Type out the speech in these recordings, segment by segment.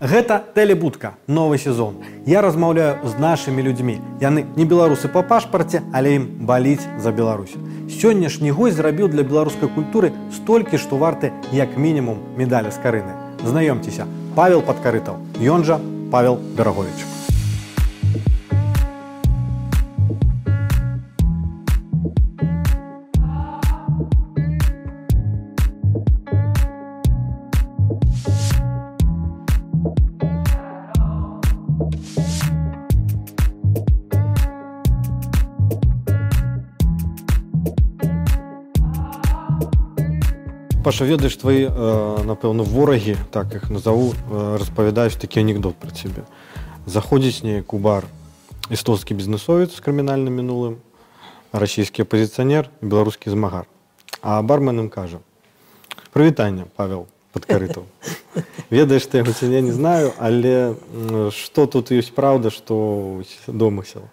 Гэта тэлебудка, новы сезон. Я размаўляю з нашымі людзьмі. Яны не беларусы па пашпарце, але ім баліць за Беларусь. Сённяшні гость зрабіў для беларускай культуры столькі, што варты як мінімум медаля з карыны. Знаёмцеся, Павел Падкарытаў, Ён жа Павел Берагович. Паша ведаеш твои напэўна ворагі так их назову распавядаюць такі анекдот про цябе заходзіць неяк у бар эстонскі бізнесовец з крымінальным мінулым расійскі апозіцыянер беларускі змагар а бармен им кажа прывітанне павел подкарытаў ведаеш ты яго ці я не знаю але что тут ёсць праўда что домысел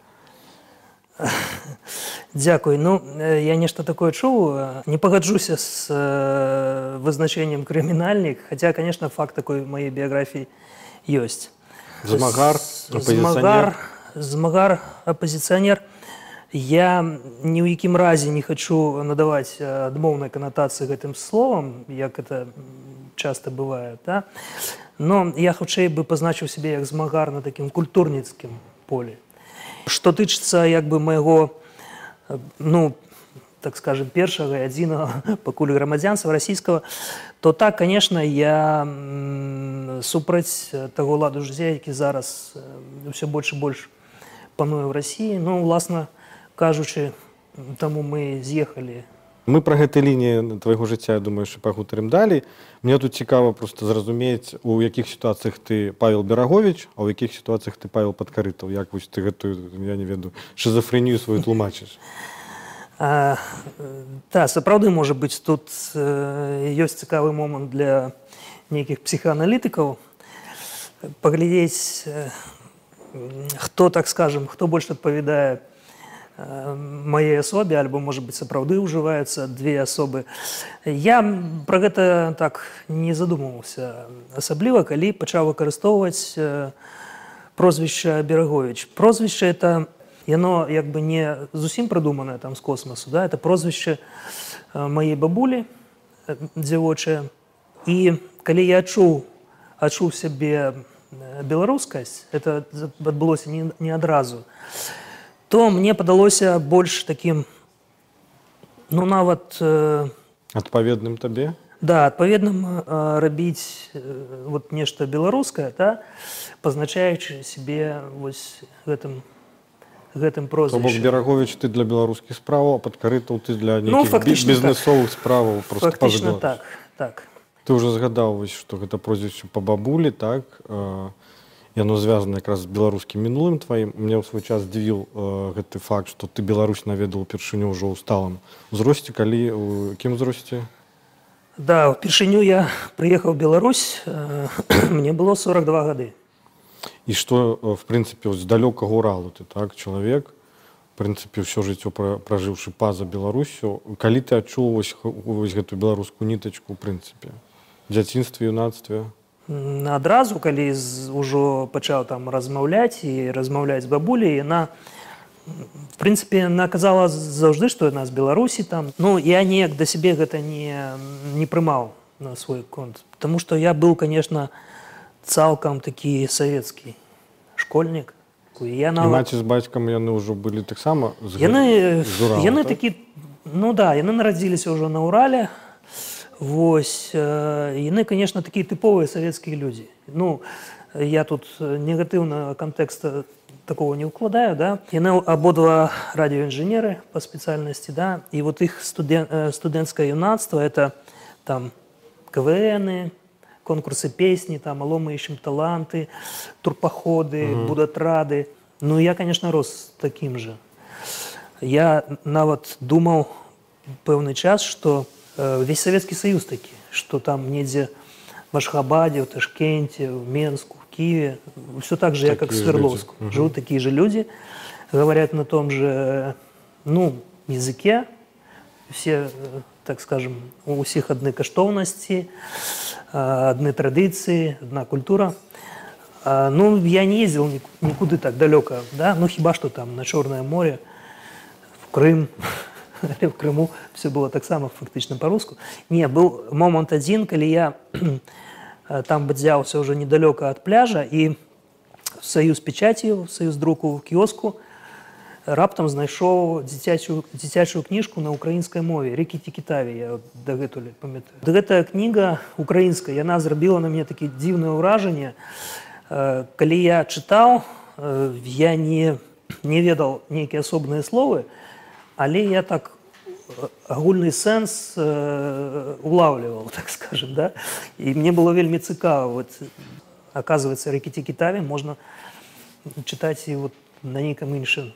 Дзякуй. Ну я нешта такое чуў, не пагаджуся з э, вызначэннем крымінальнік, хаця, конечно, факт такой маёй біяграфіі ёсць. Змагар, змагар, змагар апазіцыянер. Я ні ў якім разе не хачу надаваць адмоўнай канатацыі гэтым словам, як это часта бывае. Да? Но я хутчэй бы пазначыў сябе як змагар на такім культурніцкім полі. Што тычыцца як бы майго ну так скажем першага і адзінага пакуль грамадзянства расійскага то так конечно я супраць таго ладу жыцця які зараз ўсё больш і больш пануе ў рассіі ну уласна кажучы таму мы з'ехалі мы пра гэтай лініі твайго жыцця думаю що пагутарым далей мне тут цікава просто зразумець у якіх сітуацыях ты павел берагович а ў якіх сітуацыях ты павел падкарытаў як вось ты гэтую я не веду шизофрэнію сваю тлумачыш А, та сапраўды можа быць тут ёсць цікавы момант для нейкіх псіхааналітыкаў паглядзець хто так скажем хто больш адпавядае маей асобе альбо можа быць сапраўды ўжываюцца две асобы я пра гэта так не задумваўся асабліва калі пачаў выкарыстоўваць прозвішча берагович прозвішча это яно як бы не зусім прыдуманае там з космасу да это прозвішча маей бабулі дзявочая. І калі я адчуў адчуў сябе беларускасць это адбылося не, не адразу то мне падалося больш таким ну нават адпаведным табе да адпаведным рабіць вот нешта беларускае да пазначаючы сябе вось гэтым гэтым прозвішчам. Бок Берагович ты для беларускіх справаў, а падкарытаў ты для ну, бізнесовых так. справаў просто фактично так так. Ты уже згадаў вось, што гэта прозвішча па бабулі так яно звязана якраз з беларускім мінулым тваім мне ў свой час здзівіў гэты факт што ты Беларусь наведаў упершыню ўжо ў сталым узросце калі у кім узросце да упершыню я прыехаў Беларусь мне было 42 гады і што э, в прынцыпе з далёкага уралу ты так чалавек прынцыпе ўсё жыццё пражыўшы па-за беларусю калі ты адчуў вось, вось гэтую беларускую нітачку ў прынцыпе дзяцінстве юнацтве Адразу калі ўжо пачаў там размаўляць і размаўляць з бабулей яна в прынцыпе наказала заўжды што яна з беларусі там. Ну я неяк да сябе гэта не не прымаў на свой конт потому что я был конечно цалкам такі савецкі школьнік. Я на маці з бацькам яны ўжо былі таксама яны яны так? такі ну да яны нарадзіліся ўжо на урале восьось яны конечно такія тыповыя савецкія людзі ну я тут негатыўна кантэкста такого не укладаю да яны абодва радыёінжынеры по спецыяльнасці да і вот іх студент студэнцкае юнацтва это там квны конкурсы песни, там «Алло, мы ищем таланты», турпоходы, угу. будатрады. Ну, я, конечно, рос таким же. Я нават думал пэўны час, что э, у весь Советский Союз такі, что там недзе в Ашхабаде, в Ташкенте, в Менску, в Киеве, все так же, такие как в Свердловску. Угу. Живут такие же люди, говорят на том же, ну, языке, все, э, так скажем, у ўсіх адны каштоўнасці, адны традыцыі, адна культура. А, ну, я не ездил никуда так далеко, да, ну, хиба что там на Черное море, в Крым, в Крыму все было так само фактично по-русски. Не, был момент один, когда я там бадзяўся уже недалеко от пляжа и в саюз печатью, в саюз друку в киоску раптам знайшоў дзіцячую дзіцячую кніжку на украінскай мове рекі тікітаві я дагэтуль памятаю гэтая кніга украінская яна зрабіла на мне такі дзіўнае ўражанне э, калі я чытаў э, я не не ведал нейкія асобныя словы але я так агульны сэнс э, улавліваў так скажем да і мне было вельмі цікава вот оказывается рекі тікітаві можна чытаць і вот на нейкам іншым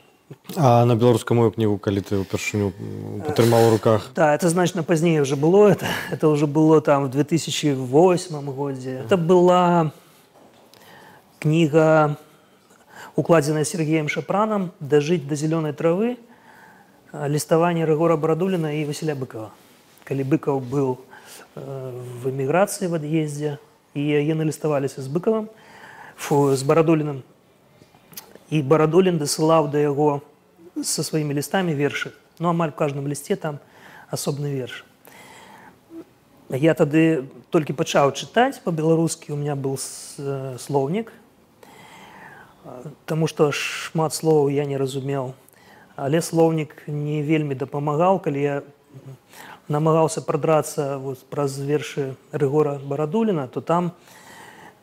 а на беларускаму кнігу калі ты ўпершыню патрымаў у руках да это значно пазней уже было это это уже было там в 2008 годзе это была кніга укладзеная сергеем шапранам дажыць да зялёнай травы ліставанне рэгора барадуліна і васіля быкова калі быкаў быў э, в эміграцыі в ад'ездзе і яны ліставаліся з быкавым фу з барадуліным і барадолін дасылаў да яго са сваімі лістамі вершы ну амаль в каждым лісце там асобны верш я тады толькі пачаў чытаць по-беларускі у меня был слоўнік Таму што шмат словаў я не разумеў Але слоўнік не вельмі дапамагаў калі я намагаўся прадрацца вот, праз вершы рэгора барадуліна то там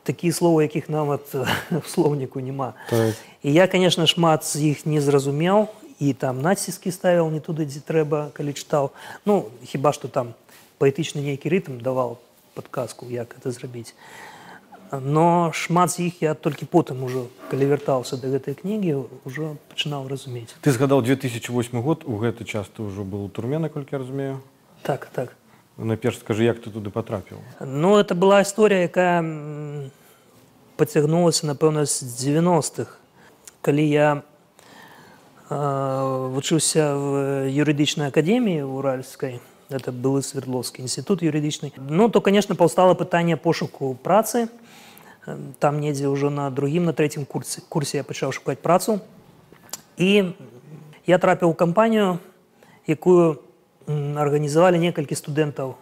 такія словы якіх нават в слоўніку няма. Так. і я конечно шмат з іх не зразумеў і там націскі ставіў не туды дзе трэба калі чытаў. Ну хіба што там паэтычны нейкі рытм давал падказку як это зрабіць но шмат з іх я толькі потым ужо калі вяртаўся да гэтай кнігі ўжо пачынаў разумець ты згадаў 2008 год у гэты час ты ўжо был у турме наколькі разумею так так Найперш скажы як ты туды потрапіў Ну это была історія якая пацягнулася напэўна з 90-х калі я э, вучыўся в юрыдычнай акадэміі уральскай это былы свердловскі інстытут юрыдычны ну то конечно паўстала пытанне пошуку працы там недзе ўжо на другім на третьем курсе курсе я пачаў шукаць працу і я трапіў у кампанію якую организовали некалькі студэнтаў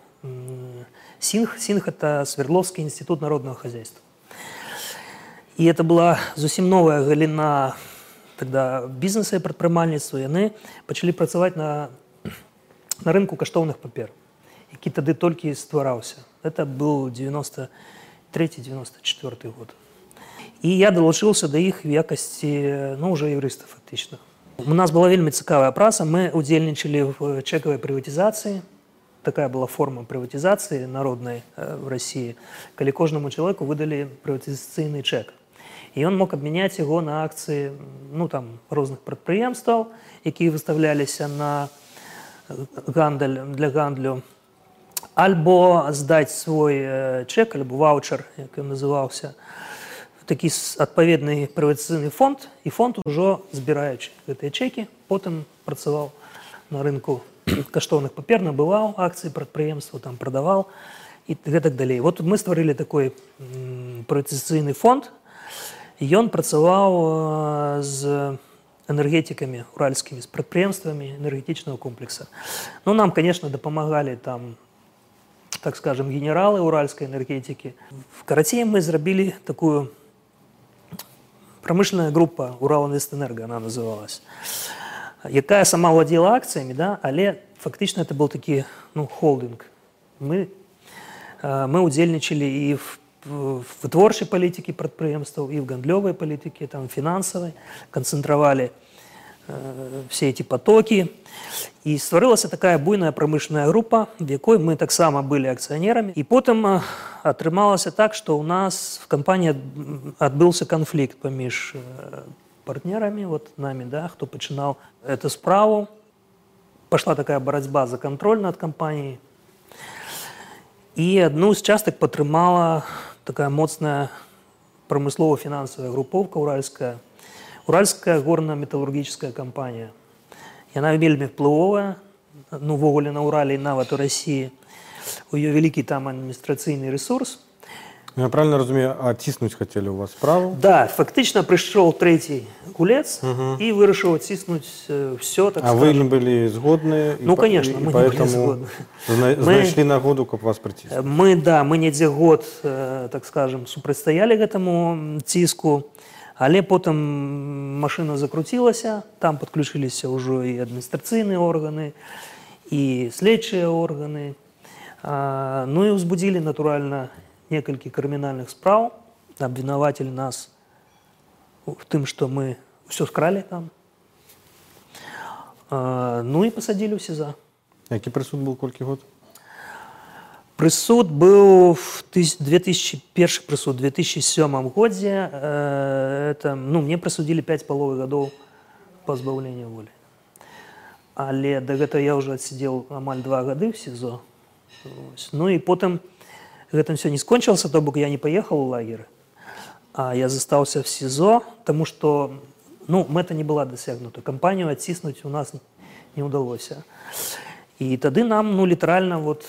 синх синх это свердловский институт народного хозяйства и это была зусім новая галіна тогда бізнеса і прадпрымальніцтва яны пачалі працаваць на на рынку каштоўных папер які тады толькі ствараўся это был 93 94 год і я далучыўся да іх в якасці ну уже юрыста фактычна у нас была вельмі цікавая праца мы удзельнічалі в чекавай прыватызацыі такая была форма прыватызацыі народнай э, в россии калі кожнаму чалавеку выдалі прыватызацыйны чек і ён мог абмяняць яго на акцыі ну там розных прадпрыемстваў якія выставляліся на гандаль для гандлю альбо здаць свой чек альбо ваучер як ён называўся такі адпаведны прывацыйны фонд і фонд ужо збіраючы гэтыя чекі потым працаваў на рынку каштоўных папер набываў акцыі прадпрыемства там прадаваў і гэтак далей. Вот мы стварылі такой прывацыйны фонд. Ён працаваў з энергетикамі уральскімі з прадпрыемствамі энергетычнага комплекса. Ну нам конечно дапамагалі там так скажем генералы уральской энергетики карацей мы зрабілі такую промышленная группа Урал-Инвестэнерго, она называлась, якая сама владела акциями, да, але фактично это был таки ну, холдинг. Мы, э, мы удзельнічалі і в, в вытворчай палітыкі прадпрыемстваў і в гандлёвай палітыкі там фінансавай канцэнтравалі Э, все эти потоки. И стварылася такая буйная промышленная группа, в якой мы таксама были акционерами. И потом э, атрымалася так, что у нас в компании отбылся конфликт паміж э, партнерами, вот нами, да, кто пачынаў эту справу. Пошла такая борьба за контроль над компанией. И одну из часток падтрымала такая моцная промыслово-финансовая групповка уральская – Уральская горна-металлургическая компания. Яна вельмі ўплывовая, ну увогуле на Урале і нават у Росіі. У ее вялікі там адміністрацыйны ресурс. Я правильно разумею, а ціснуть хотели у вас справу? Да, фактично пришел третий гулец Угу. и вырашил оттиснуть все, так А вы не были сгодны? Ну, и по- конечно, и мы не поэтому были згодні. зна- Мы- знайшли нагоду, как вас притиснуть. Мы, да, мы недзе год, э, так скажем, супрацьстаялі гэтаму м, ціску, але потым машина закруцілася, там подключиліся ўжо і адміністрацыйныя органы, і следчыя органы. А, ну і ўзбудзілі, натуральна, некалькі крымінальных спраў, абвінавацілі нас в тым, што мы ўсё скралі там. А, ну і пасадзілі ў СІЗА. Які прысуд был колькі год? Прысуд быў в тыс- 2001 прысуд 2007 годзе э, это ну мне прысудзілі 5 паловы гадоў пазбаўлення волі але да гэта я ўжо адсидзеў амаль два гады в СІЗО Вось. ну і потым гэтым все не скончылася то бок я не паехаў у лагеры а я застаўся в СІЗО тому что ну мэта не была дасягнута кампанію адціснуць у нас не ўдалося і тады нам ну літаральна вот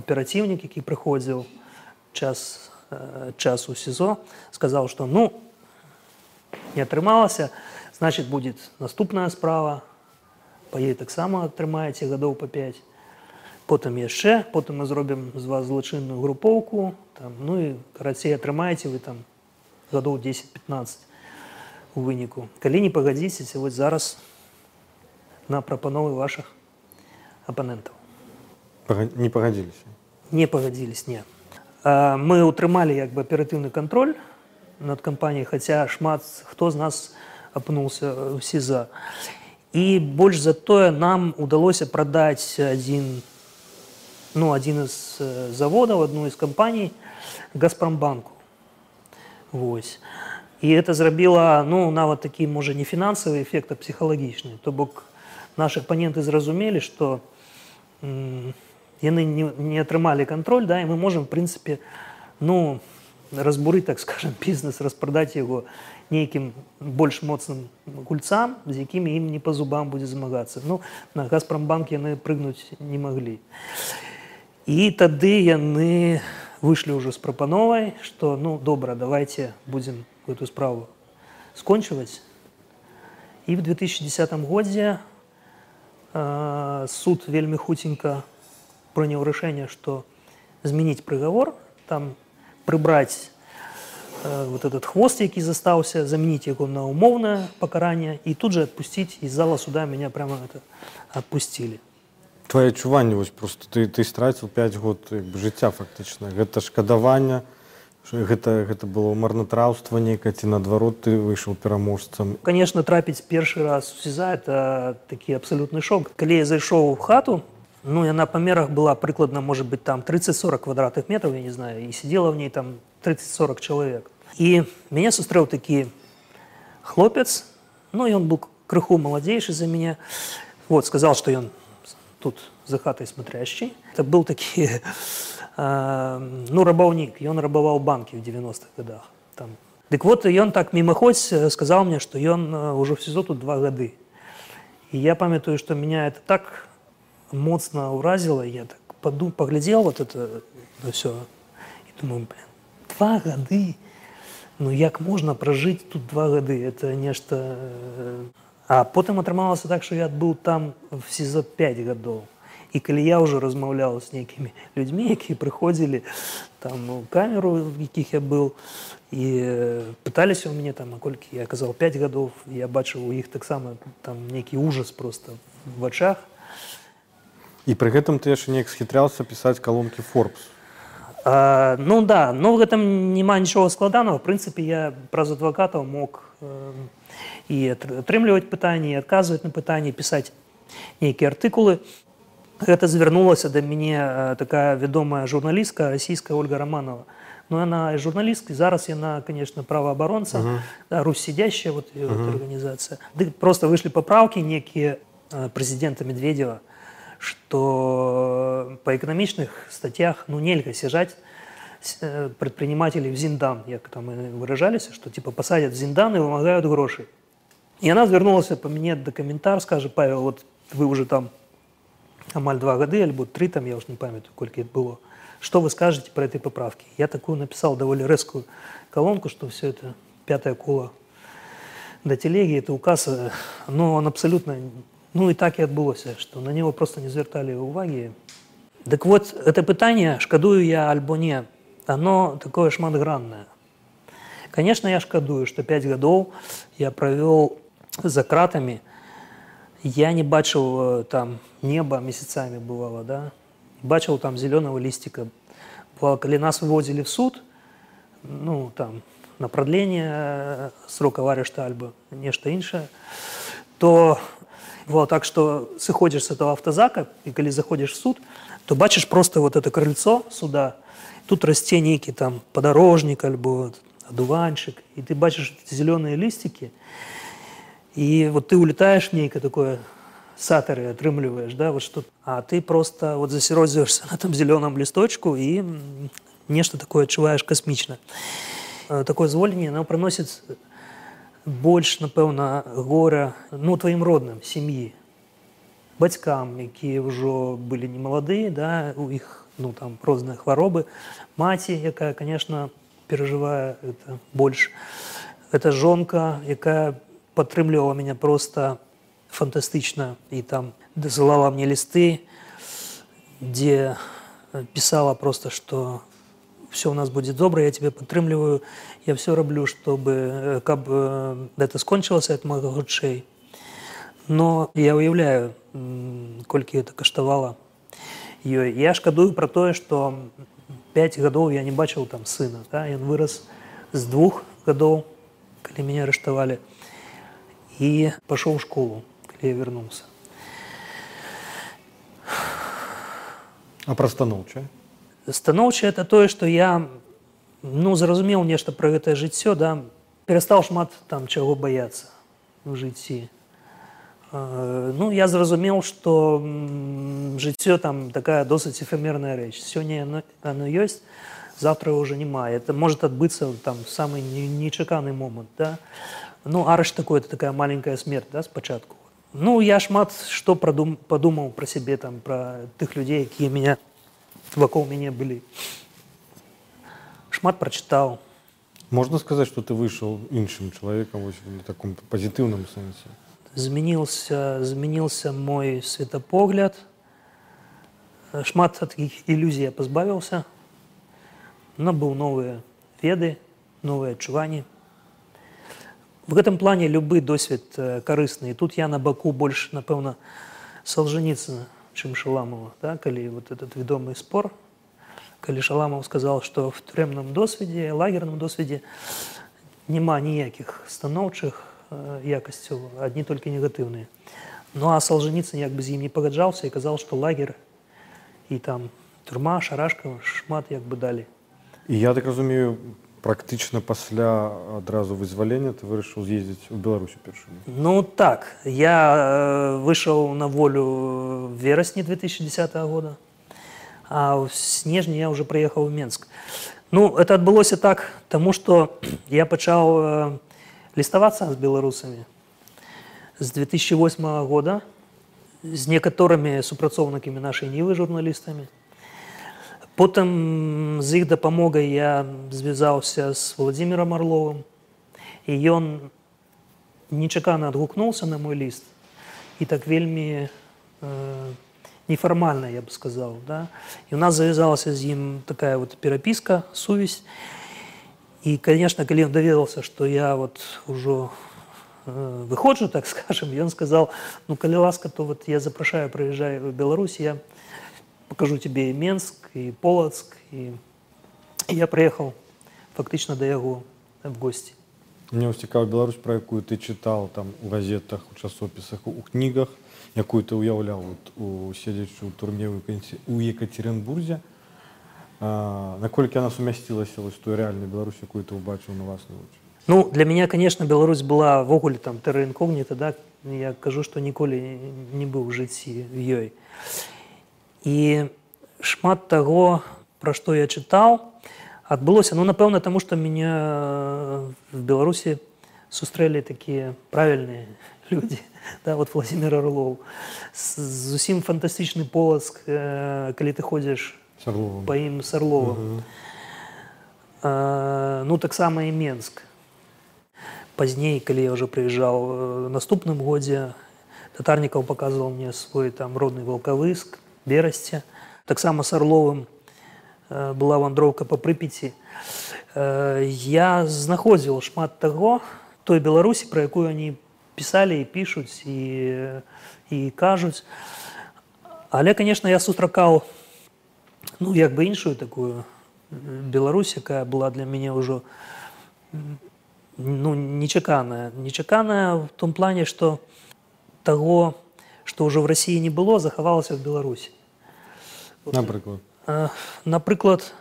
аперацыўнік які прыходзіў час э, час у СІЗО сказаў што ну не атрымалася значит будет наступная справа па ёй таксама атрымаеце гадоў па 5 потым яшчэ потым мы зробім з вас злачынную групоўку там ну і карацей атрымаеце вы там гадоў 10-15 у выніку калі не пагадзіцеся вось зараз на прапановы ваших апанентаў Пага- Не погодились. не пагадзілись не А, мы ўтрымалі як бы аператыўны кантроль над кампаніяй хаця шмат хто з нас апынуўся ў сіза і больш за тое нам удалося прадаць адзін ну адзін з э, заводаў адну з кампаній газпромбанку Вось і это зрабіла ну нават такі можа не фінансавы эфект а псіхалагічны то бок наши апаненты зразумелі што м, яны не, не атрымалі кантроль да і мы можем в прынцыпе ну разбурыць так скажем бізнес распрадаць яго нейкім больш моцным гульцам з якімі ім не па зубам будзе змагацца ну на газпромбанк яны прыгнуць не маглі і тады яны выйшлі ўжо з прапановай што ну добра давайте будзем эту справу скончваць і в 2010 годзе э, суд вельмі хуценька прыняў рашэнне што змяніць прыгавор там прыбраць э, вот этот хвост які застаўся заменіць яго на умоўнае пакаранне і тут же адпусціць из зала суда меня прямо это адпусцілі Твои адчуванні вось просто ты ты страціў 5 год як бы, жыцця фактычна гэта шкадаванне што гэта гэта было марнатраўства нейкае ці наадварот ты выйшаў пераможцам конечно трапіць першы раз у сіза это такі абсалютны шок калі я зайшоў у хату ну яна па мерах была прыкладна может быть там 30-40 квадратных метров я не знаю і сидела в ней там 30-40 чалавек і мяне сустрэў такі хлопец ну ён был крыху маладзейшы за мяне вот сказал что ён тут за хатай смотрящий это был такі э, ну рабаўнік ён рабаваў банкі в 90-х годах там дык вот ён так мімаходзь э, сказал мне что ён э, ўжо в сезо тут два гады і я памятаю что меня это так моцна ўразіла я так паду паглядзел вот это все і думаю блин, два гады ну як можна пражыць тут два гады это нешта э, а потым атрымалася так что я быў там в сезо 5 гадоў і калі я ўжо размаўляў з нейкімі людзьмі якія прыходзілі там у камеру в якіх я быў і э, пыталіся ў мяне там а колькі я казаў 5 гадоў я бачыў у іх таксама там нейкі ужас просто в вачах і пры гэтым ты яшчэ неяк схітраўся пісаць калонкі Forbes А, ну да ну в этом няма нічога складанага в прынцыпе я праз адвакатаў мог э, і атрымліваць пытанні і адказваць на пытанні пісаць нейкія артыкулы гэта звярнулася да мяне э, такая вядомая журналістка расійская ольга романова ну она журналістка зараз яна конечно праваабаронца uh -huh. да, русь сидящая вот, uh -huh. вот організацыя ды просто выйшлі папраўкі некія э, прэзідэнта медведева что по эканамічных статьях ну нельга сяжаць э, предпринимателей в зиндан як там и выражаліся что типа посадят в зиндан и вымагают грошай и она звярнулася по мне да каментар скажа павел вот вы уже там амаль два гады альбо три там я уж не памятаю колькі было что вы скажете про эти поправки? Я такую написал довольно резкую колонку, что все это пятое коло до телеги, это указ, но он абсолютно, ну и так и отбылося, что на него просто не звертали уваги. Так вот, это питание, шкодую я альбо не, оно такое шматгранное. Конечно, я шкодую, что пять годов я провел за кратами, я не бачил э, там неба месяцами бывало, да, бачил там зеленого листика. Бывало, когда нас выводили в суд, ну, там, на продление э, срока арешту альбо нечто інше, то было так, что сыходишь с этого автозака, и когда заходишь в суд, то бачишь просто вот это крыльцо суда, тут расте некий там подорожник альбо одуванчик, и ты эти зеленые листики, и вот ты улетаешь некое такое сатары отрымливаешь, да, вот что а ты просто вот засерозишься на этом зеленом листочку и нечто такое отчуваешь космично. Э, такое звольнение, оно приносит больше, напевно, горя ну, твоим родным, сім'ї, батькам, які вже були не молоді, да, у їх ну, там, різні хвороби, маті, яка, звісно, переживає це більше. Це жонка, яка підтримувала мене просто фантастично и там досылала мне листы, где писала просто, что все у нас будет добре, я тебе підтримую, я все роблю, чтобы как это скончилось от моих гудшей. Но я уявляю, колькі это каштавала ёй. Я шкадую про то, что 5 годов я не бачил там сына. Да? Ён вырос с двух годов, когда меня арыштавалі и пошел в школу я вернулся. А про станоўчае? Станоўчае это тое, што я ну, зразумеў нешта пра гэтае жыццё, да, перастаў шмат там чаго баяцца в жыцці. Ну, я зразумеў, што жыццё там такая досыць эфемерная рэч. Сёння оно, оно ёсць, завтра уже няма. Это может адбыцца там самый нечаканы момант. Да? Ну, арыш такой это такая маленькая смерть да, спачатку. Ну, я шмат што прадум... падумаў пра сябе там пра тых людзей, якія меня вакол мяне былі. Шмат прачытаў. Можна сказаць, што ты выйшаў іншым чалавекам на таком пазітыўным сэнсе. Змяніўся змяніўся мой светапогляд. Шмат ад такіх ілюзій я пазбавіўся. Набыў новыя веды, новыя адчуванні в гэтым плане любы досвед э, карысны і тут я на баку больш напэўна солженіцына чым шаламова да? калі вот этот вядомы спор калі шаламаў сказал что в турэмным досведзе лагерным досведзе няма ніякіх станоўчых э, якасцяў адні толькі негатыўныя ну а солженіцын як бы з ім не пагаджаўся і казал что лагер і там турма шарашка шмат як бы далі і я так разумею практычна пасля адразу вызвалення ты вырашыў з'ездзіць у беларусі першую ну так я э, выйшаў на волю верасні 2010 года а ў снежні я уже прыехаў у менск ну это адбылося так тому что я пачаў э, ліставацца з беларусамі з 2008 года з некаторымі супрацоўнікамі нашай нівы журналістамі Потым з іх дапамогай я звязаўся з владимиром орловым і ён нечакана адгукнуўся на мой ліст і так вельмі э, нефармальна я бы сказал да? і у нас завязалася з ім такая вот перапіска сувязь і конечно калі ён даведался что я вот ужо э, выходжу так скажем ён сказал ну калі ласка то вот я запрашаю прыязджаю в беларусь я покажу тебе и Менск, и Полоцк. И, и я приехал фактично до яго в гости. Мне цікава Беларусь, про якую ты чытаў там у газетах, у часопісах, у кнігах, якую ты уяўляў вот, у седзячы ў турме у Екатеринбурзе. А, наколькі она сумясцілася з той рэальнай Беларусь, якую ты ўбачыў на вас вочы? Ну для меня, конечно, Беларусь была ввогуле там тэрра інкогніта, да? я кажу, што ніколі не быў у жыцці в ёй. І шмат таго, пра што я чытаў, адбылося ну напэўна таму што мяне в беларусі сустрэлі такія правільныя людзі да, вот владимир орлоў зусім фантастычны полацк калі ты ходзіш па ім Сарлова. Угу. А, ну таксама і Менск. Пазней, калі я ўжо прыязджаў наступным годзе, татарнікаў паказваў мне свой там родны валкавыск, берасце. Таксама с Орловым э, была вандроўка па прыпеці. Э, я знаходзіў шмат таго той Беларусі, пра якую они пісалі і пішуць і, і кажуць. Але, конечно, я сустракаў ну, як бы іншую такую Беларусь, якая была для мяне ўжо ну, нечаканая. Нечаканая в том плане, што таго, што ўжо в Росіі не было, захавалася в Беларусі. Напрыклад. Напрыклад,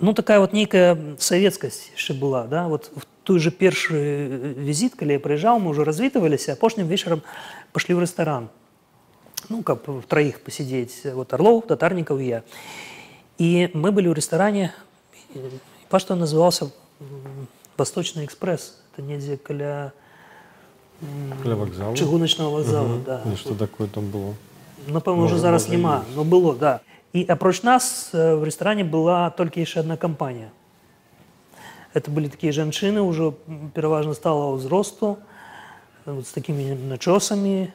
ну такая вот нейкая савецкасць яшчэ была. Да? Вот в той же першы візіт, калі я прыязджаў, мы ўжо развітываліся, апошнім вечарам пашлі ў рэстаран. Ну, каб в траіх пасядзець вот Орлов, татарнікаў і я. И мы были в ресторане, по что назывался Восточный экспресс. Это недзе каля каля вокзала чыгуначного вокзала угу. да и что такое там было напэўна уже зараз няма но было да и апроч нас э, в ресторане была только еще одна компания это были такие жанчыны уже пераважна стала ўзросту вот с такими начосами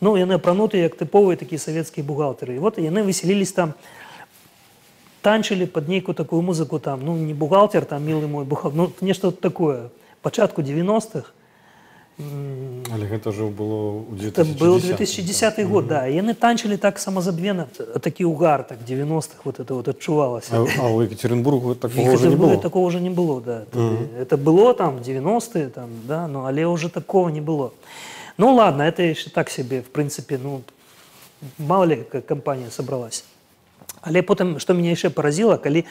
ну яны апранутыя як тыповыя такія савецкія бухгалтеры и вот яны выселились там танчылі под нейкую такую музыку там ну не бухгалтер там милый мой бухгалтер ну нешта такое пачатку 90-х але гэта ўжо было 2010 это был 2010 да. год да яны танчылі так самазабвена такі угар так 90-х вот это вот адчувалася а, а у екатеринбургу такого уже не было такого уже не было да это, uh -huh. это было там 90-е там да но але уже такого не было ну ладно это еще так себе в принципе ну мало ли как компания собралась Але потым што мяне яшчэ паразіла, калі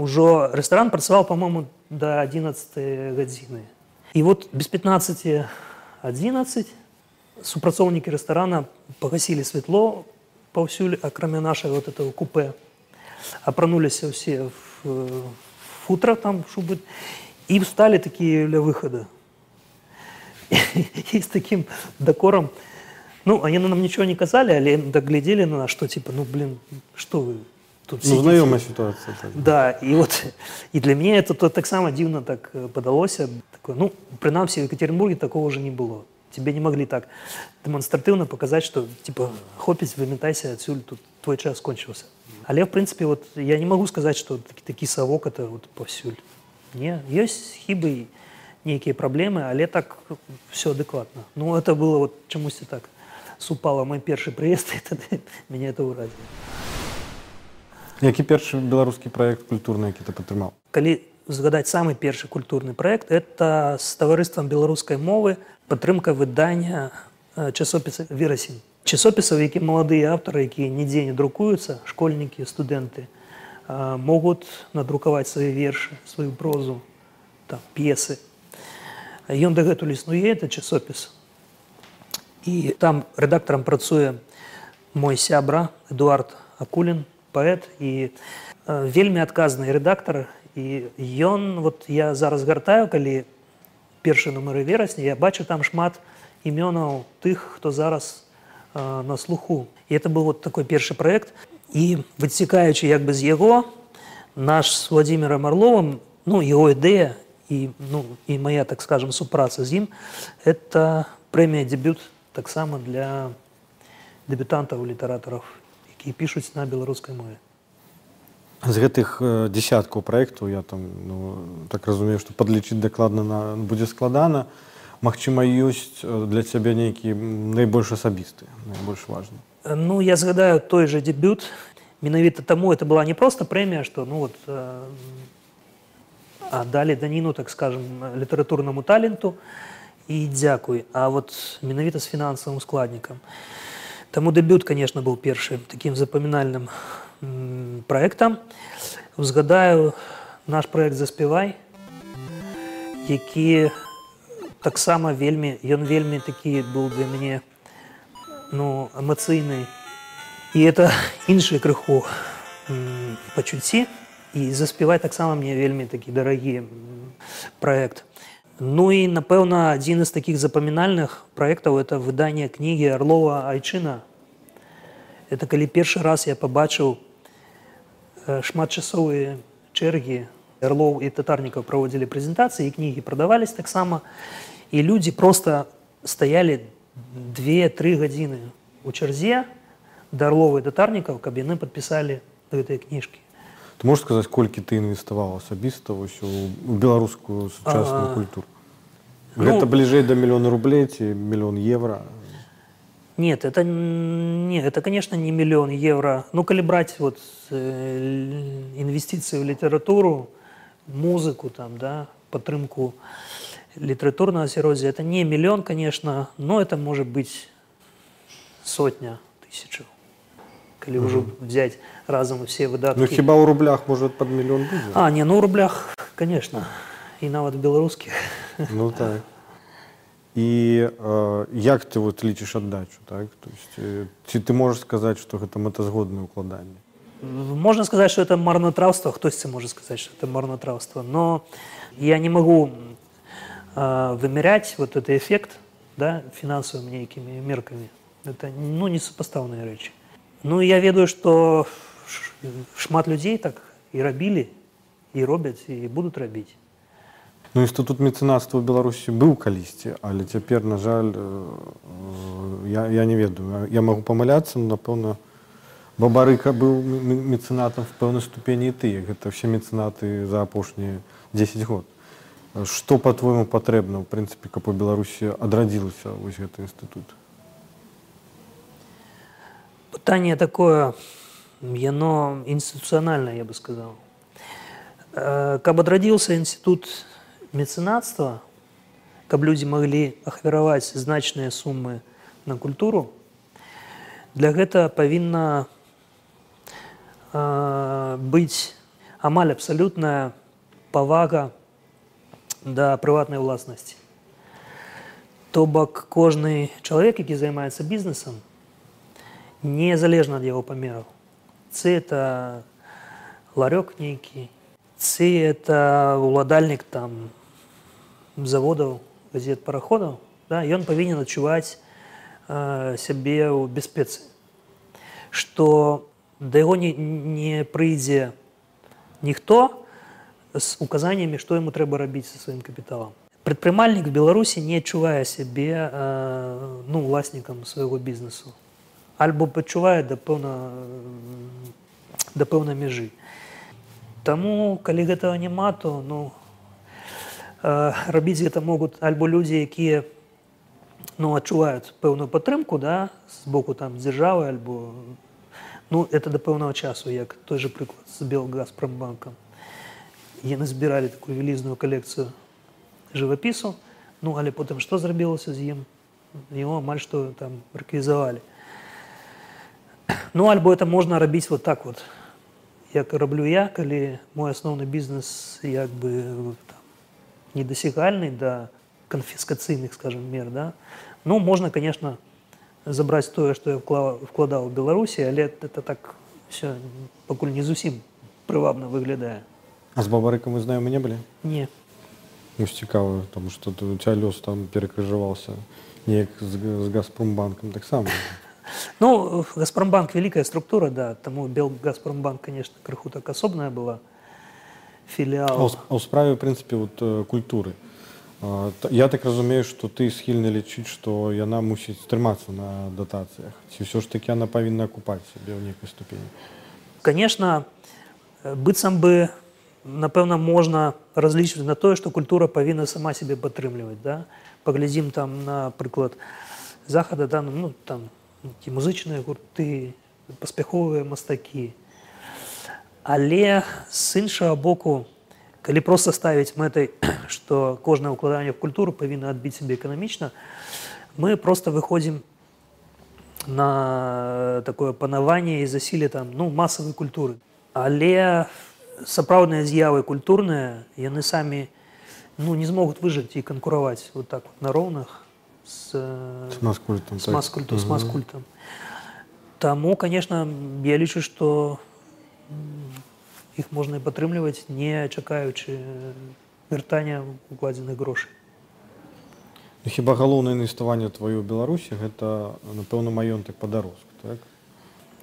ўжо рэстаран працаваў па-моему да 11 гадзіны. І вот без 15 11 супрацоўнікі рэстарана пагасілі святло паўсюль акрамя нашай вот этого купе апрануліся ўсе в футра там шубы і сталі такія ля выхада і з такім дакорам Ну, они нам ничего не казали, але доглядели на нас, что типа, ну, блин, что вы тут Ну, знакомая ситуация. Так. Да, и вот, и для меня это то, так само дивно так э, подалось. Такое, ну, принамсі, в Екатеринбурге такого уже не было. Тебе не могли так демонстративно показать, что, типа, хопить, выметайся отсюда, тут твой час кончился. Але, в принципе, вот я не могу сказать, что такие совок это вот повсюль. Не, есть хибы, некие проблемы, але так все адекватно. Ну, это было вот чомусь так супала мой першы прыезд і тады мяне это ўразіла які першы беларускі проект культурны які ты падтрымаў калі згадаць самы першы культурны проект это з таварыствам беларускай мовы падтрымка выдання э, часопіса верасень часопісаў які маладыя аўтары якія нідзе не друкуюцца школьнікі студэнты э, могуць надрукаваць свае вершы сваю прозу там п'есы ён дагэтуль існуе это часопіс і там рэдактарам працуе мой сябра эдуард акулін Паэт і э, вельмі адказны рэдактар і ён вот я зараз гартаю калі першы нумары верасня я бачу там шмат імёнаў тых хто зараз э, на слуху. І это был вот такой першы проект і выцікаючы як бы з яго наш с владимиром орловым ну его ідэя і ну і моя так скажем супраца з ім это прэмія дебют таксама для дэбютантаў літаратараў якія пішуць на беларускай мове з гэтых десяткаў праектаў я там ну, так разумею што падлічыць дакладна на будзе складана Магчыма ёсць для цябе нейкі найбольш асабісты найбольш важны ну я згадаю той же дебют менавіта таму это была не просто прэмія што ну вот а далі даніну так скажем літаратурнаму таленту і дзякуй а вот менавіта з фінансавым складнікам Таму дэбют конечно быў першы таким запамінальным проектам узгадаю наш проект заспявай які таксама вельмі ён вельмі такі быў для мяне ну эмацыйны. І это іншыя крыху пачуцці. І заспяваць таксама мне вельмі такі дарагі проект Ну і напэўна адзін з такіх запамінальных праектаў это выданне кнігі арлова айчына это калі першы раз я пабачыў шматчасовыя чэргі Орлов и Татарников проводили презентации, и книги продавались так само. И люди просто стояли 2-3 годины у чарзе до Орлова и Татарников, каб яны подписали этой книжки. Ты можешь сказать, сколько ты инвестовал особисто в белорусскую сучасную а, культуру? Ну, это ближе до миллиона рублей, эти миллион евро? Нет, это, нет, это, конечно, не миллион евро. Ну, коли брать вот э, инвестиции в литературу, музыку, там, да, падтрымку літаратурнага асяроддзя это не миллион, конечно но это может быть сотня тысячаў калі ўжо mm -hmm. взять разом все выдаткі ну, хіба ў рублях может под миллион будзе? а не ну ў рублях конечно і нават беларускіх ну так і э, як ты вот лічыш аддачу так то есть э, ці ты можешь сказать что гэта мэтазгоднае укладанне можно сказать, что это марнотравство, кто-то может сказать, что это марнотравство, но я не могу э, вымерять вот этот эффект да, финансовыми некими мерками. Это ну, несопоставные речи. Ну, я ведаю, что шмат людей так и робили, и робят, и будут робить. Ну, інстытут мецэнацтва ў беларусі быў калісьці але цяпер на жаль э, э, я, я не ведаю я могу памыляцца но напэўна Бабарыка быў мецэнатам в пэўнай ступені і ты гэта все мецэнаты за апошнія 10 год что по-твойму патрэбна в прынцыпе каб у беларусі адрадзілася вось гэты інстытут пытанне такое яно інстытуцыянальна я бы сказал э, каб адрадзіўся інстытут мецэнацтва каб людзі маглі ахвяраваць значныя сумы на культуру для гэта павінна э, быць амаль абсалютная павага да прыватнай уласнасці. То бок кожны чалавек, які займаецца бізнесам, незалежна ад яго памераў. Цы это ларёк нейкі, цы это уладальнік там заводаў газет параходаў, да, ён павінен адчуваць э, сябе ў бяспецы. Што да яго не, не прыйдзе ніхто з указаннямі што яму трэба рабіць са сваім капіталам прадпрымальнік беларусі не адчувае сябе э, ну уласнікам свайго бізнесу альбо пачувае да пэўна да пэўнай мяжы Таму калі гэтага няма то ну э, рабіць гэта могуць альбо людзі якія ну адчуваюць пэўную падтрымку да з боку там дзяржавы альбо Ну, это до пэўнага часу, як той же прыклад з Белгазпромбанкам. Яны збіралі такую вялізную калекцыю жывапісу, ну але потым што зрабілася з ім? Его амаль што там рэквізавалі. Ну альбо это можна рабіць вот так вот, як раблю я, калі мой асноўны бізнес як бы там, недасягальны да канфіскацыйных скажем мер да? ну можна конечно забраць тое што я вкладаў у беларусі але это так все пакуль не зусім прывабна выглядае а з бабарыкам мы знаем мы не былі не ну, цікава там что ты у тебя лёс там перакрыжаваўся неяк з, з газпромбанкам таксама ну газпромбанк вялікая структура да таму бел газпромбанк конечно крыху так асобная была філіал а ў справе прынцыпе вот э, культуры Я так разумею, што ты схільны лічыць, што яна мусіць трымацца на датацыях. Ці ўсё ж такі яна павінна акупаць сябе ў нейкай ступені. Канешне, быццам бы напэўна можна разлічваць на тое, што культура павінна сама сябе падтрымліваць. Да? Паглядзім там напрыклад захада да, ну, там ці музычныя гурты, паспяховыя мастакі. Але з іншага боку, калі просто ставіць мэтай што кожнае ўкладанне в культуру павінна адбіць сябе эканамічна мы просто выходзім на такое панаванне і засіле там ну масавай культуры але сапраўдныя з'явы культурныя яны самі ну не змогуць выжыць і канкураваць вот так вот на роўнах з маскультам з маскульту так. з маскультам Таму конечно я лічу што іх можна і падтрымліваць не чакаючы вяртання укладзеных грошай ну, хіба галоўнае інвеставанне тваё беларусі гэта напэўна маёнтак падарожку так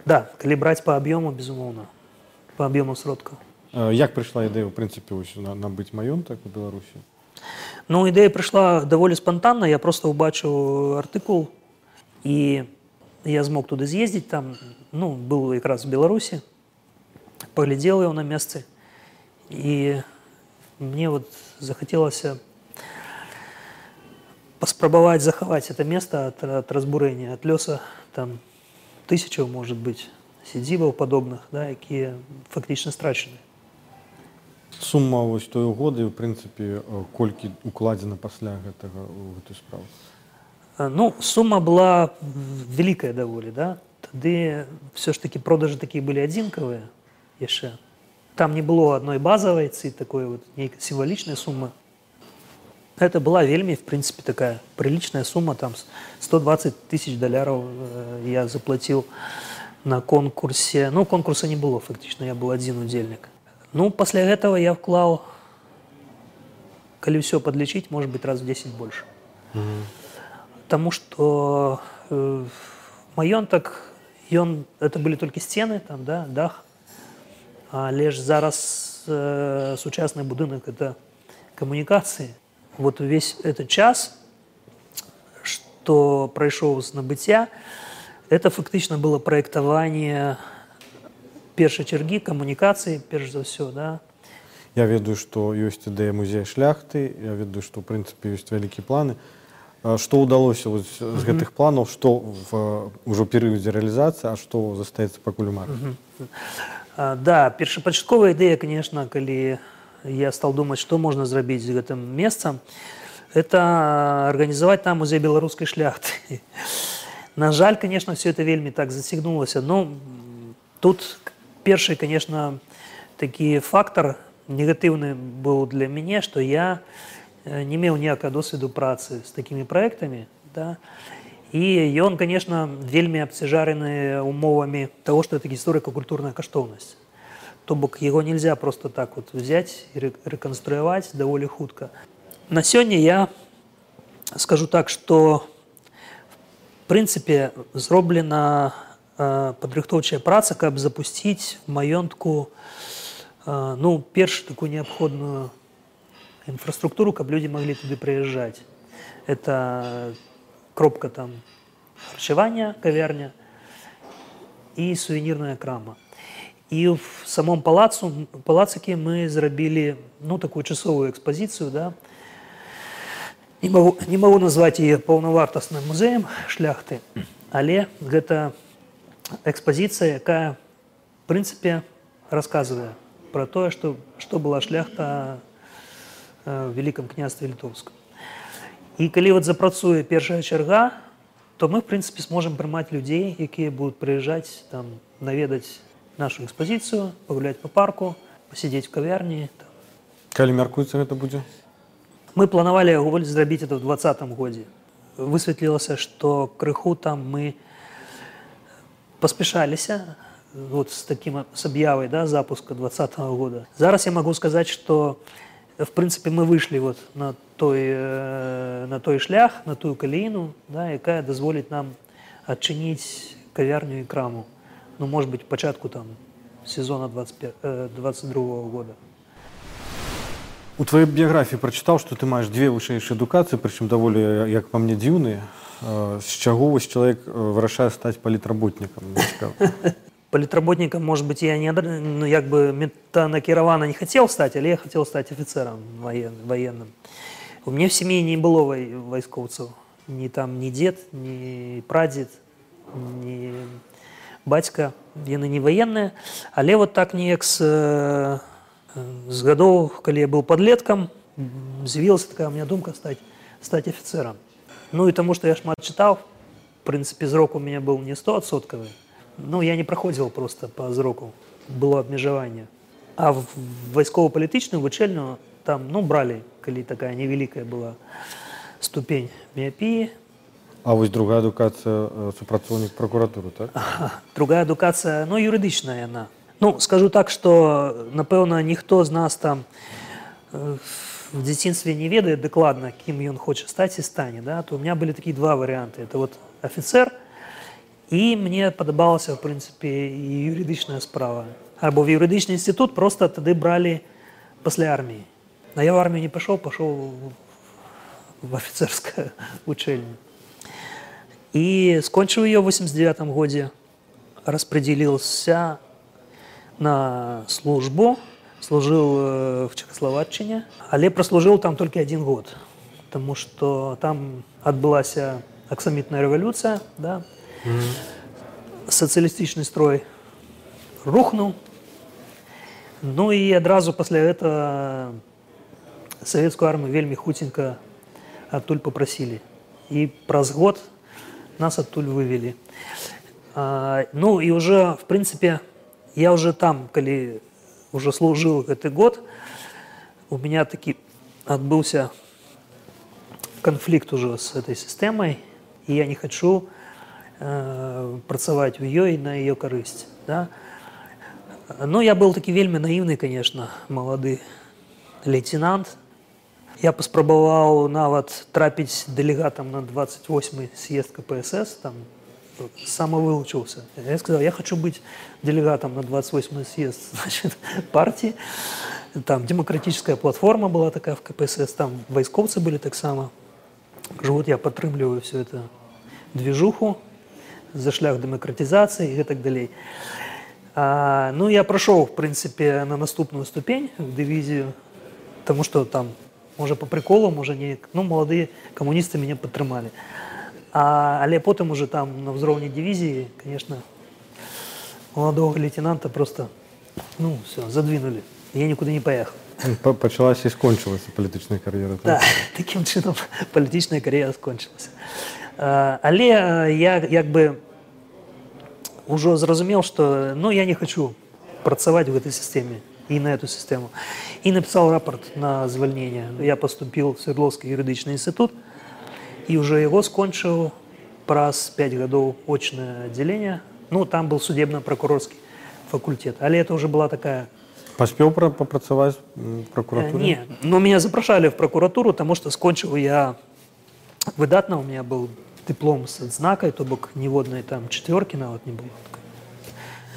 да калі браць по аб'ёму безумоўна по объему сродка. Як прийшла ідея, в принципі, ось набити маєнток у Білорусі? Ну, ідея прийшла доволі спонтанно. Я просто побачив артикул, і я змог туди з'їздити. Там ну, був якраз в Білорусі, поглядів його на місці. І мені от захотілося поспробовать заховать это место от, от разбурения, от леса, там тысячу, может быть, сидзіваў подобных, да, якія фактично страчаны. Сума вось той угоды, в прынцыпе, колькі укладзена пасля гэтага ў гэтую справу? Ну, сума была вялікая даволі, да? Тады все ж таки продажы такія былі адзінкавыя яшчэ. Там не было адной базавай ці такой вот нейкай сімвалічнай сумы. Это была вельми, в принципе, такая приличная сумма, там 120 тысяч долларов э, я заплатил на конкурсе. Ну, конкурса не было, фактично, я был один удельник. ну, после этого я вклал, коли все подлечить, может быть, раз в 10 больше. Угу. Потому что э, маёнтак, ён, это были только стены, там, да, дах, а лишь зараз э, сучасный будинок – это коммуникации – вот весь этот час, что пройшоў з набыцця, это фактычна было праектаванне першай чаргі камунікацыі перш за ўсё да я ведаю што ёсць ідэя музея шляхты я ведаю што ў прынцыпе ёсць вялікія планы што ўдалося з гэтых планаў што в ўжо перыядзе рэалізацыі а што застаецца пакуль мар да першапачатковая ідэя конечно калі я стал думать, что можно зрабіць з гэтым месцам это организовать там музей беларускай шляхты на жаль конечно все это вельмі так зацягнулася но тут першы конечно такі фактор негатыўны быў для мяне что я э, не меў ніякага досведу працы с такими проектами да і ён конечно вельмі абцяжарены умовамі того что это гісторыка-культурная каштоўнасць то бок его нельзя просто так вот взять и реконструировать довольно хутка. На сегодня я скажу так, что в принципе зроблена э, падрыхтоўчая праца, каб запусціць маёнтку э, ну перш такую неабходную інфраструктуру, каб людзі маглі туды прыязджаць. Это кропка там харчавання, кавярня і сувенірная крама. І в самом палацу палацыкі мы зрабілі ну такую часовую экспазіцыю да не могу, не могу назваць яе паўнавартасным музеем шляхты але гэта экспазіцыя якая в прынцыпе рассказывае про тое что что была шляхта э, в великкам княстве літоўском і калі вот запрацуе першая чарга то мы в прынцыпе сможем прымаць людзей якія будуць прыязджаць там наведаць нашу экспозицию, погулять по парку, посидеть в кавярні. Калі мяркуецца гэта будзе? Мы планавалі зрабіць это в двадцатым годзе. Высветлілася, што крыху там мы паспяшаліся вот с таким с объявой да, запуска 2020 года. Зараз я могу сказать, что в принципе мы вышли вот на той, э, на той шлях, на ту каліну, да, якая дазволіць нам адчыніць кавярню і краму ну, может быть, початку там сезона 25, 22 -го года. У твоей биографии прочитал, что ты маешь две высшейшие эдукации, причем довольно, как по мне, дивные. С чего вось человек вырашае стать политработником? Политработником, может быть, я не, ну, как бы метанакіравана не хотел стать, але я хотел стать офицером военным. У меня в семье не было войсковцев. Ни там ни дед, ни прадед, ни бацька яны не ваенныя але вот так неяк з, з гадоў калі я быў подлеткам з'явілася такая у меня думка стаць стаць офіцерам ну і таму что я шмат чытаў прынцыпе зрок у меня быў не стосоткавы ну я не праходзіў просто по зроку было абмежаванне а в вайскова-палітычную вучэльную там ну бралі калі такая невялікая была ступень міяпіі а вось другая адукацыя э, супрацоўнік прокуратуры так другая адукацыя ну юрыдычная яна ну скажу так что напэўна ніхто з нас там э, в дзяцінстве не ведае дакладна кім ён хоча стаць і стане да то у меня былі такія два варианты это вот офіцер і мне падабалася в прынцыпе і юрыдычная справа або в юридичний інститут, просто тоді брали після армії. А я в армію не пішов, пішов в офіцерське учельню. И скончил ее в 89 году, распределился на службу, служил э, в Чехословакчине, але прослужил там только один год, потому что там отбылась аксамитная революция, да, mm-hmm. социалистичный строй рухнул, ну и одразу после этого советскую армию вельми хутенько оттуль попросили. И праз год нас оттуль вывели. А, ну и уже, в принципе, я уже там, коли уже служил этот год, у меня таки отбылся конфликт уже с этой системой, и я не хочу э, працаваць у ёй на ее корысть. Да? Ну, я был таки вельмі наивный, конечно, молодый лейтенант. Я паспрабаваў нават трапіць дэлегатам на 28 съезд КПСС, там самовылучился. Я сказал, я хочу быть делегатом на 28 съезд значит, партии. Там демократическая платформа была такая в КПСС, там войсковцы были так само. Вот я подтрымліваю всю эту движуху за шлях демократизации и так далее. А, ну, я прошел, в принципе, на наступную ступень в дивизию, потому что там, может, по приколу, может, не... Ну, молодые коммунисты меня подтримали. А, але потом уже там на ўзроўні дивизии, конечно, молодого лейтенанта просто, ну, все, задвинули. Я никуда не поехал. Почалась і скончилася політична кар'єра. Так, таким чином політична кар'єра скончилася. Але я якби уже зрозумів, що ну, я не хочу працювати в этой системе и на эту систему. И написал рапорт на звольнение. Я поступил в Свердловский юридичный институт, и уже его скончил праз 5 годов очное отделение. Ну, там был судебно-прокурорский факультет. Але это уже была такая Паспел попрацаваць в прокуратуре? Не, но меня запрашали в прокуратуру, потому что скончил я выдатно, у меня был диплом с адзнакай, то бок ніводнай там четверки нават не было.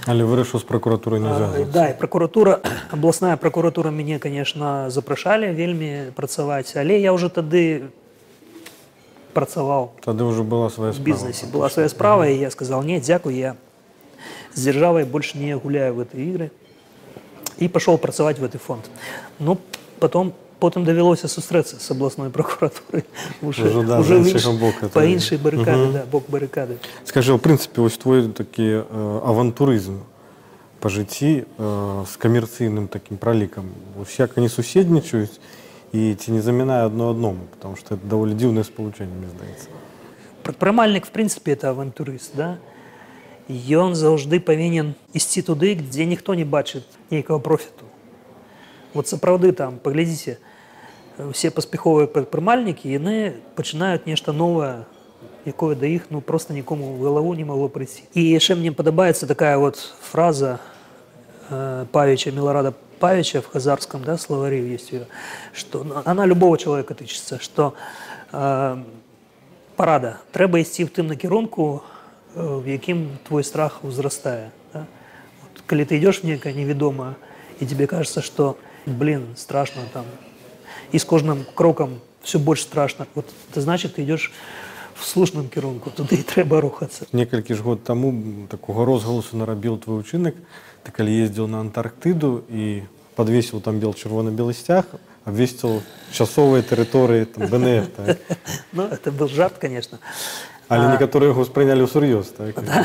Але вырашыў з прокуратуры не а, Да, і прокуратура, областная прокуратура мяне, конечно, запрашалі вельмі працаваць, але я уже тады працаваў. Тады уже была свая справа. В бізнесе была своя справа, и я сказал, нет, дзякуй, я с державой больше не гуляю в этой игры и пошел працаваць в этот фонд ну потом потым давялося сустрэцца с областной прокуратурой уже, уже, да, уже інш... боку, по іншай барыкады угу. да, бок барыкады скажи в прынцыпе вось твой такі э, авантурызм по жыцці э, с камерцыйным таким пролікам як они суседнічаюць і ці не замінае одно адному потому что это даволі дзіўнае спалучэнне мне здаецца прадпрымальнік в прынцыпе это авантурыст да ён заўжды павінен ісці туды дзе ніхто не бачыць нейкага профіту вот сапраўды там паглядзіце все паспяховыя прадпрымальнікі яны пачынаюць нешта новае якое да іх ну просто нікому в галаву не магло прыйсці і яшчэ мне падабаецца такая вот фраза э, павіча меларада павіча в хазарском да словаре есть ее что она любого человека тычыцца что э, парада трэба ісці в тым накірунку в якім твой страх узрастае да? вот, калі ты идешь в некое неведомое и тебе кажется что блин страшно там и с кожным кроком все больше страшно вот это значит ты идешь в слушным кірунку туды і трэба рухацца некалькі ж год таму такого розгаласу нарабіў твой учынак ты калі ездзіў на антарктыду і подвесіў там бел чырвона-белы сцяг абвесціў часовыя тэрыторыі бнф так? ну это был жарт конечно Але а... некаторыя яго ўспрынялі ўсур'ёз так? да.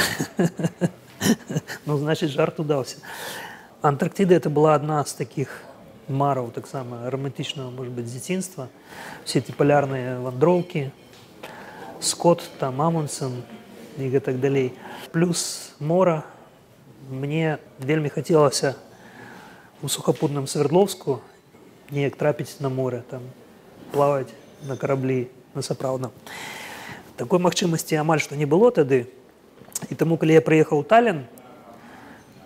ну значит жарт удаўся Антарктида это была одна з таких мараў таксама романтычнага может быть дзяцінства все эти полярныя вандроўкі скотт там амундсен і гэтак далей плюс мора мне вельмі хацелася у сухапутным свердловску неяк трапіць на море там плаваць на караблі на сапраўдна такой магчымасці амаль што не было тады і таму калі я прыехаў талін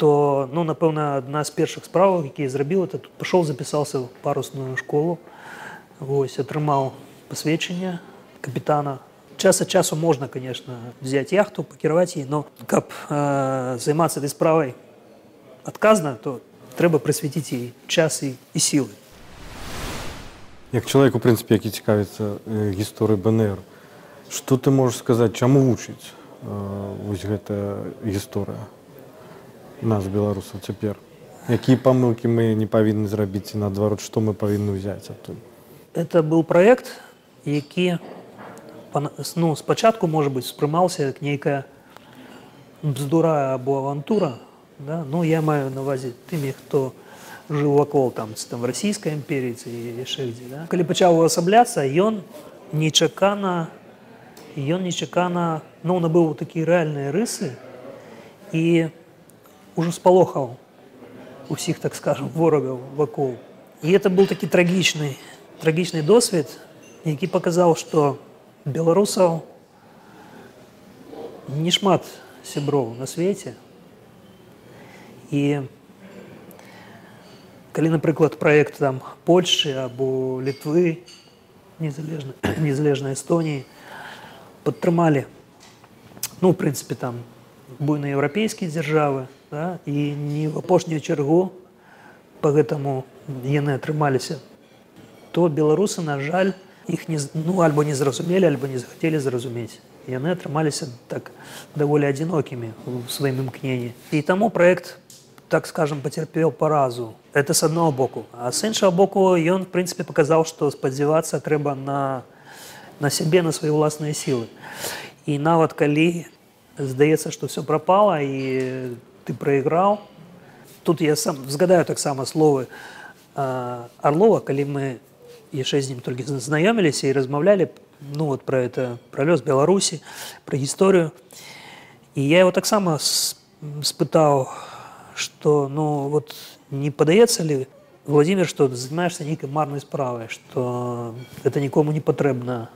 то ну напэўна адна з першых справаў якія зрабіў это тут пашоў запісаўся ў парусную школу вось атрымаў пасведчанне капітана час ад часу можна конечно взять яхту пакіраваць ей но каб э, займацца этой справай адказна, то трэба прысвяціць і час і, і сілы. Як чалавек у прынцыпе, які цікавіцца э, гісторыі БНР, што ты можаш сказаць, чаму вучыць э, вось гэтая гісторыя нас беларусаў цяпер? Якія памылкі мы не павінны зрабіць і наадварот, што мы павінны ўзяць адтуль? Это быў праект, які ну, спачатку можа быць успрымаўся як нейкая бздура або авантура да? ну я маю на увазе тымі хто жыў вакол там там расійскай імперіі ці яшчэ дзе да? калі пачаў увасабляцца ён нечакана ён нечакана ну набыў такія рэальныя рысы і ужо спалохаў усіх так скажем ворагаў вакол і это был такі трагічны трагічны досвед які паказаў што беларусаў не шмат сяброў на свеце і калі напрыклад проект там польшчы або літвы незалежна незалежнай эстоніі падтрымалі ну в прынцыпе там буйнаеўрапейскія дзяржавы да, і не в апошнюю чаргу по гэтаму яны атрымаліся то беларусы на жаль іх не ну альбо не зразумелі альбо не захацелі зразумець яны атрымаліся так даволі адзінокімі ў сваім імкненні і таму проект так скажем поцярпеў паразу это с аднаго боку а с іншага боку ён в прынцыпе паказаў што спадзявацца трэба на на сябе на свае ўласныя сілы і нават калі здаецца што все прапала і ты прайграў тут я сам згадаю таксама словы арлова калі мы яшчэ з ім толькі знаёміліся і размаўлялі ну вот про это про лёс беларусі про гісторыю і я его таксама спытаў что ну вот не падаецца ли владимир что занимаешься нейкай марнай справай что это нікому не патрэбна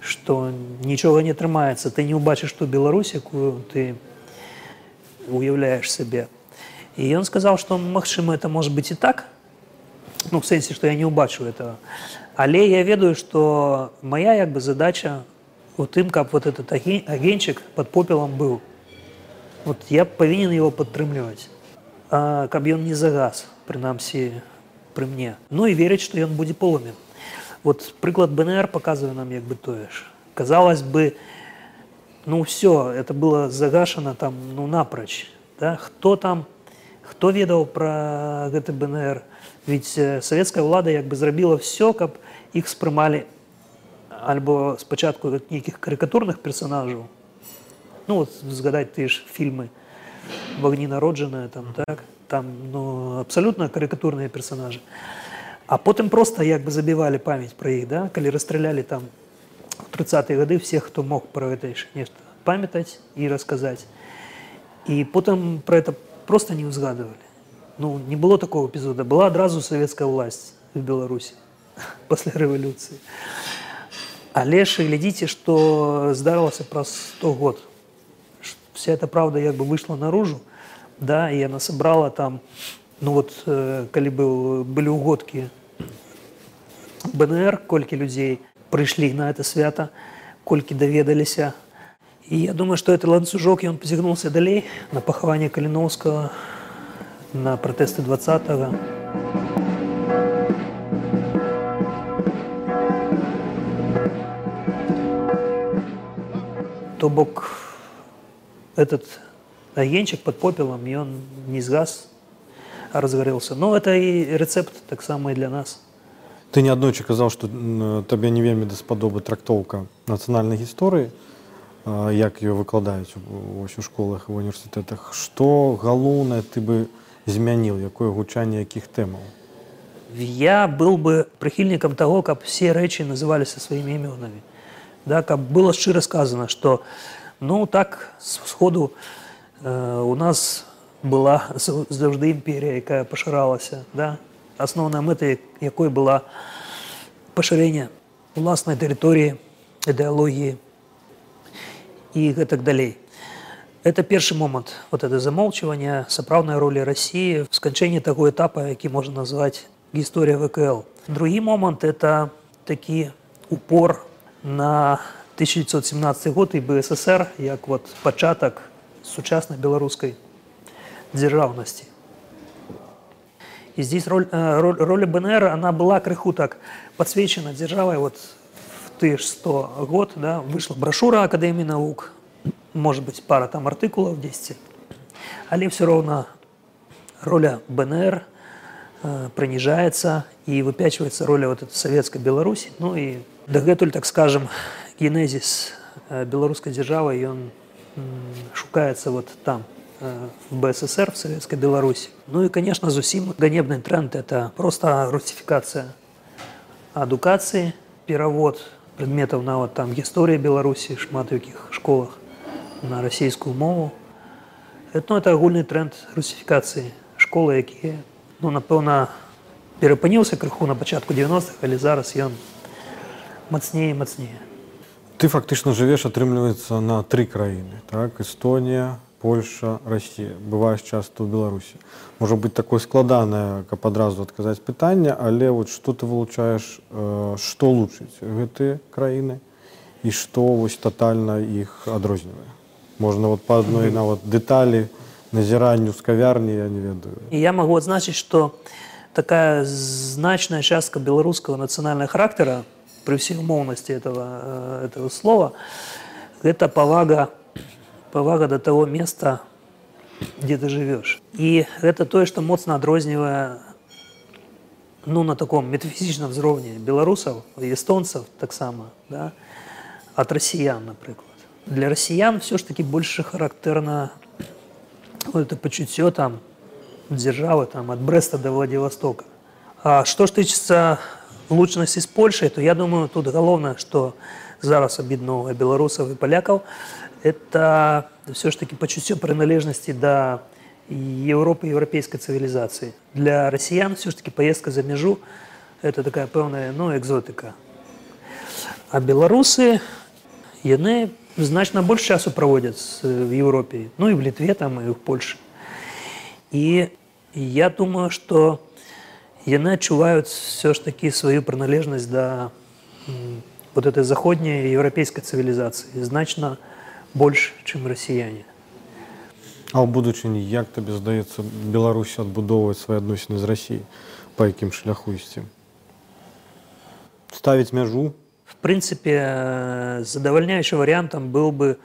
что нічога не атрымаецца ты не убачыш ту беларусь якую ты уяўляешь сабе і ён сказал что магчыма это может быть і так ну в сэнсе что я не убачу этого але я ведаю что моя як бы задача у тым каб вот этот агенчик под попелом был вот я павінен его падтрымліваць каб ён не загас прынамсі пры мне ну і верыць что ён будзе полымем вот прыклад бнр показываю нам як бы тое ж казалось бы ну все это было загашана там ну напроч да хто там хто ведаў про гэты бнр ведь э, савецкая ўлада як бы зрабіла все каб іх спрымалі альбо спачатку нейкіх карыкатурных персонажаў ну вот згадаць ты ж фільмы вагні народжаная там так там ну абсалютна карыкатурныя персонажы а потым просто як бы забівалі памяць пра іх да калі расстралялі там тридцатые гады всех хто мог про гэта нешта памятаць і расказаць і потым про это просто не ўзгадывалі ну не было такого эпизода была адразу советская власть в беларуси после рэвалюцыі але ж глядзіце что здарылася праз 100 год вся эта правда як бы выйшла наружу да і она сабрала там ну вот э, калі был былі угодкі бнр колькі людзей прыйшлі на это свята колькі даведаліся і я думаю что это ланцужок ён пазігнулся далей на пахаванне каліновского на протесты 20 -го. То бок этот агенчик под попелом, и он не сгас, а разгорелся. Но это и рецепт так само и для нас. Ты неаднойчы казаў, што табе не вельмі даспадобы трактоўка нацыянальнай гісторыі, як ее выкладаюць у школах і універсітэтах. Што галоўнае ты бы змяніў якое гучанне якіх тэмаў? Я был бы прыхільнікам того каб все рэчы называліся сваімі імёнамі да каб было шчыра сказано что ну так с сходу э, у нас была заўжды імперія якая пашыралася да? Асноўная мэта якой была пашырэнне уласнай тэрыторыі ідэалогіі і гэтак далей Это першы момант вот это замолчванне сапраўднай ролі рассіі сканчэнне таго этапа які можна назваць гісторыя вКл другі момант это такі упор на 1917 год і бСр як вот пачатак сучаснай беларускай дзяржаўнасці И здесь роль, э, роль, роль БНР, она была крыху так подсвечена державой. Вот в 1100 год да, вышла брошура Академии наук, может быть, пара там артикулов 10. Але все равно роль БНР э, принижается и выпячивается роль вот этой советской Беларуси. Ну и дагэтуль, так скажем, генезис э, белорусской державы, и он шукается вот там, э, в БССР, в Советской Беларуси. Ну и, конечно, зусім ганебный тренд – это просто русификация адукации, перевод предметов на вот там гісторыя Беларусі, шмат якіх школах на российскую мову. Это, ну, это агульны тренд русификации школы, якія, ну, напэўна, перапыніўся крыху на пачатку 90-х, але зараз ён мацнее і мацнее. Ты фактычна жывеш атрымліваецца на тры краіны так Эстонія Польша Россия бываеш часто ў Беларусі можа быть такое складанае каб адразу адказаць пытанне але вот что ты вылучаеш э, што лучыць гэтыя краіны і што вось тотальна іх адрознівае можна вот по адной нават дэталі назіранню з кавярні я не ведаю і я могу адзначыць что такая значная частка беларускага нацыянальнага характара при всей умовности этого, э, этого слова, это повага, повага до того места, где ты живешь. И это то, что моцна адрознівае ну, на таком метафізічным ўзроўні беларусаў эстонцаў таксама да, ад расіян напрыклад для расіян все ж таки больше характэрна вот это пачуццё там дзяржавы там ад брэста до владивостока а что ж тычыцца лучнасці з Польшай, то я думаю, тут галоўнае, што зараз аб'ядноўвае беларусаў і палякаў, это все ж таки пачуццё прыналежнасці да Еўропы еўрапейскай цывілізацыі. Для расіян все ж таки поездка за мяжу это такая пэўная ну, экзотыка. А беларусы яны значна больш часу праводзяць в Еўропе, ну і в літве там і в Польше. І я думаю, што яны адчуваюць все ж таки сваю прыналежнасць да вот этой заходняй еўрапейскай цывілізацыі значна больш чым расіяне а ў будучыні як табе здаецца беларусь адбудоўваць свае адносіны з рассіяй па якім шляху ісці ставіць мяжу в прынцыпе задавальняючы варыянтам быў бы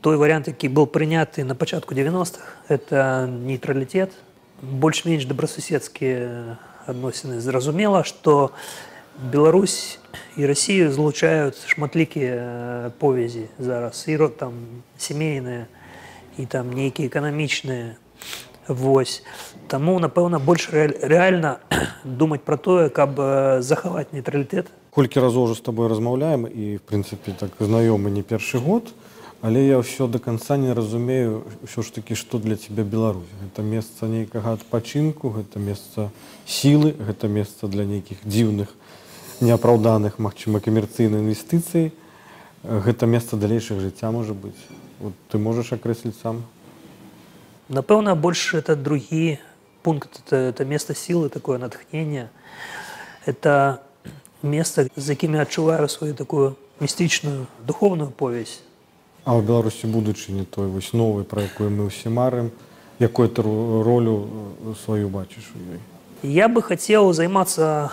той варыянт які был прыняты на пачатку 90-х это нейтралітет больш-менш добрасуседскія адносіны зразумела што Беларусь і Росію злучаюць шматлікія повязі зараз і род там сямейныя і там нейкія эканамічныя Вось Таму напэўна больш рэальна думаць пра тое каб захаваць нейтралітэт колькі разоў уже з табой размаўляем і в прынцыпе так знаёмы не першы год то але я ўсё до конца не разумею ўсё ж таки што для тебя Беларусь гэта месца нейкага адпачынку гэта месца сілы гэта месца для нейкіх дзіўных неапраўданых магчыма камерцыйнай інвестыцый гэта месца далейшых жыцця можа быць вот ты можаш акрэсліць сам напэўна больш это другі пункт это, это место сілы такое натхнение это место з якімі адчуваю сваю такую містычную духовную повесь А ў Беларусі будучыні той вось новы, пра якую мы ўсе марым, якую ты ролю э, сваю бачыш у ёй. Я бы хацеў займацца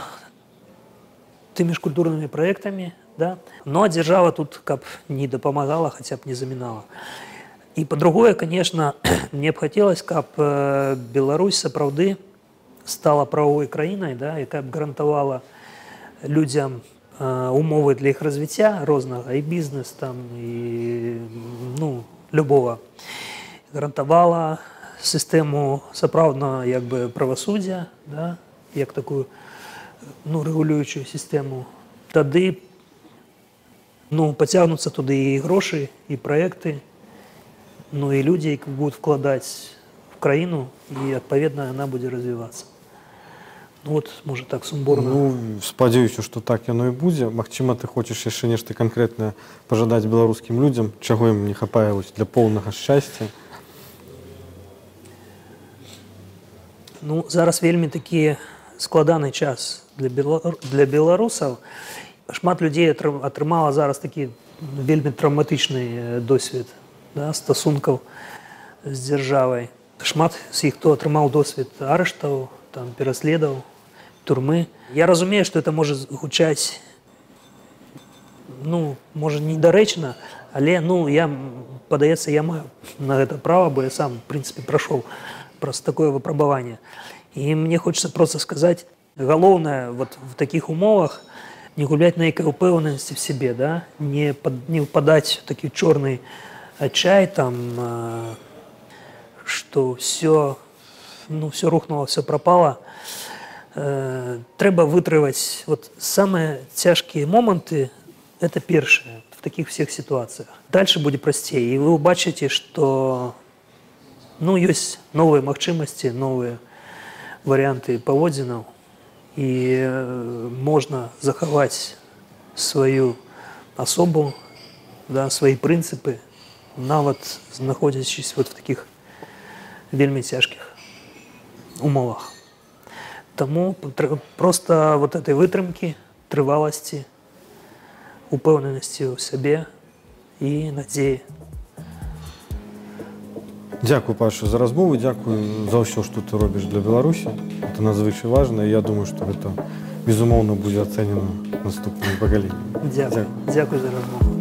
тымі ж культурнымі праектамі, да? но дзяржава тут каб не дапамагала, хаця б не замінала. І па-другое, конечно, мне б хацелось, каб э, Беларусь сапраўды стала правовой краінай, да, якая б гарантавала людзям умовы для іх развіцця рознага і бізнес там і ну любого гарантавала сістэму сапраўдна як бы правасуддзя да, як такую ну рэгулюючую сістэму тады ну пацягнуцца туды і грошы і праекты ну і людзі які будуць вкладаць в краіну і адпаведна яна будзе развівацца Ну, вот можа так сумбурна ну, спадзяюся што так яно і будзе Магчыма ты хочаш яшчэ нешта канкрэтнае пажадаць беларускім людзям чаго ім не хапае вось для поўнага шчасця Ну зараз вельмі такі складаны час для Бела... для беларусаў шмат людзей атрымала зараз такі вельмі траўматычны досвед да, стасункаў з дзяржавай шмат з іх хто атрымаў досвед арыштаў там пераследаваў турмы я разумею что это может гучаць ну можа недарэчна але ну я падаецца я маю на гэта права бо я сам в прынцыпе прайшоў праз такое выпрабаванне і мне хочется просто сказаць галоўнае вот в таких умовах не гуляць нейкай упэўненасці в себе да не пад, не ўпадаць такі чорны адчай там э, что все ну все рухнуло все пропало э, трэба вытрываць вот самые цяжкія моманты это першае в таких всех ситуациях дальше будет прасцей и вы убачыце что ну ёсць новыя магчымасці новыя варианты паводзінаў і э, можна захаваць сваю асобу да свои прынцыпы нават знаходзячись вот в таких вельмі цяжкіх умовах Таму просто вот этой вытрымкі трываласці упэўненасці ў сябе і надзеі Дякую паша за размову дзякую за ўсё што ты робіш для беларусі это надзвычай важна я думаю что гэта безумоўна будзе ацэнена наступным пакаленнем дзякую, дзякую за размову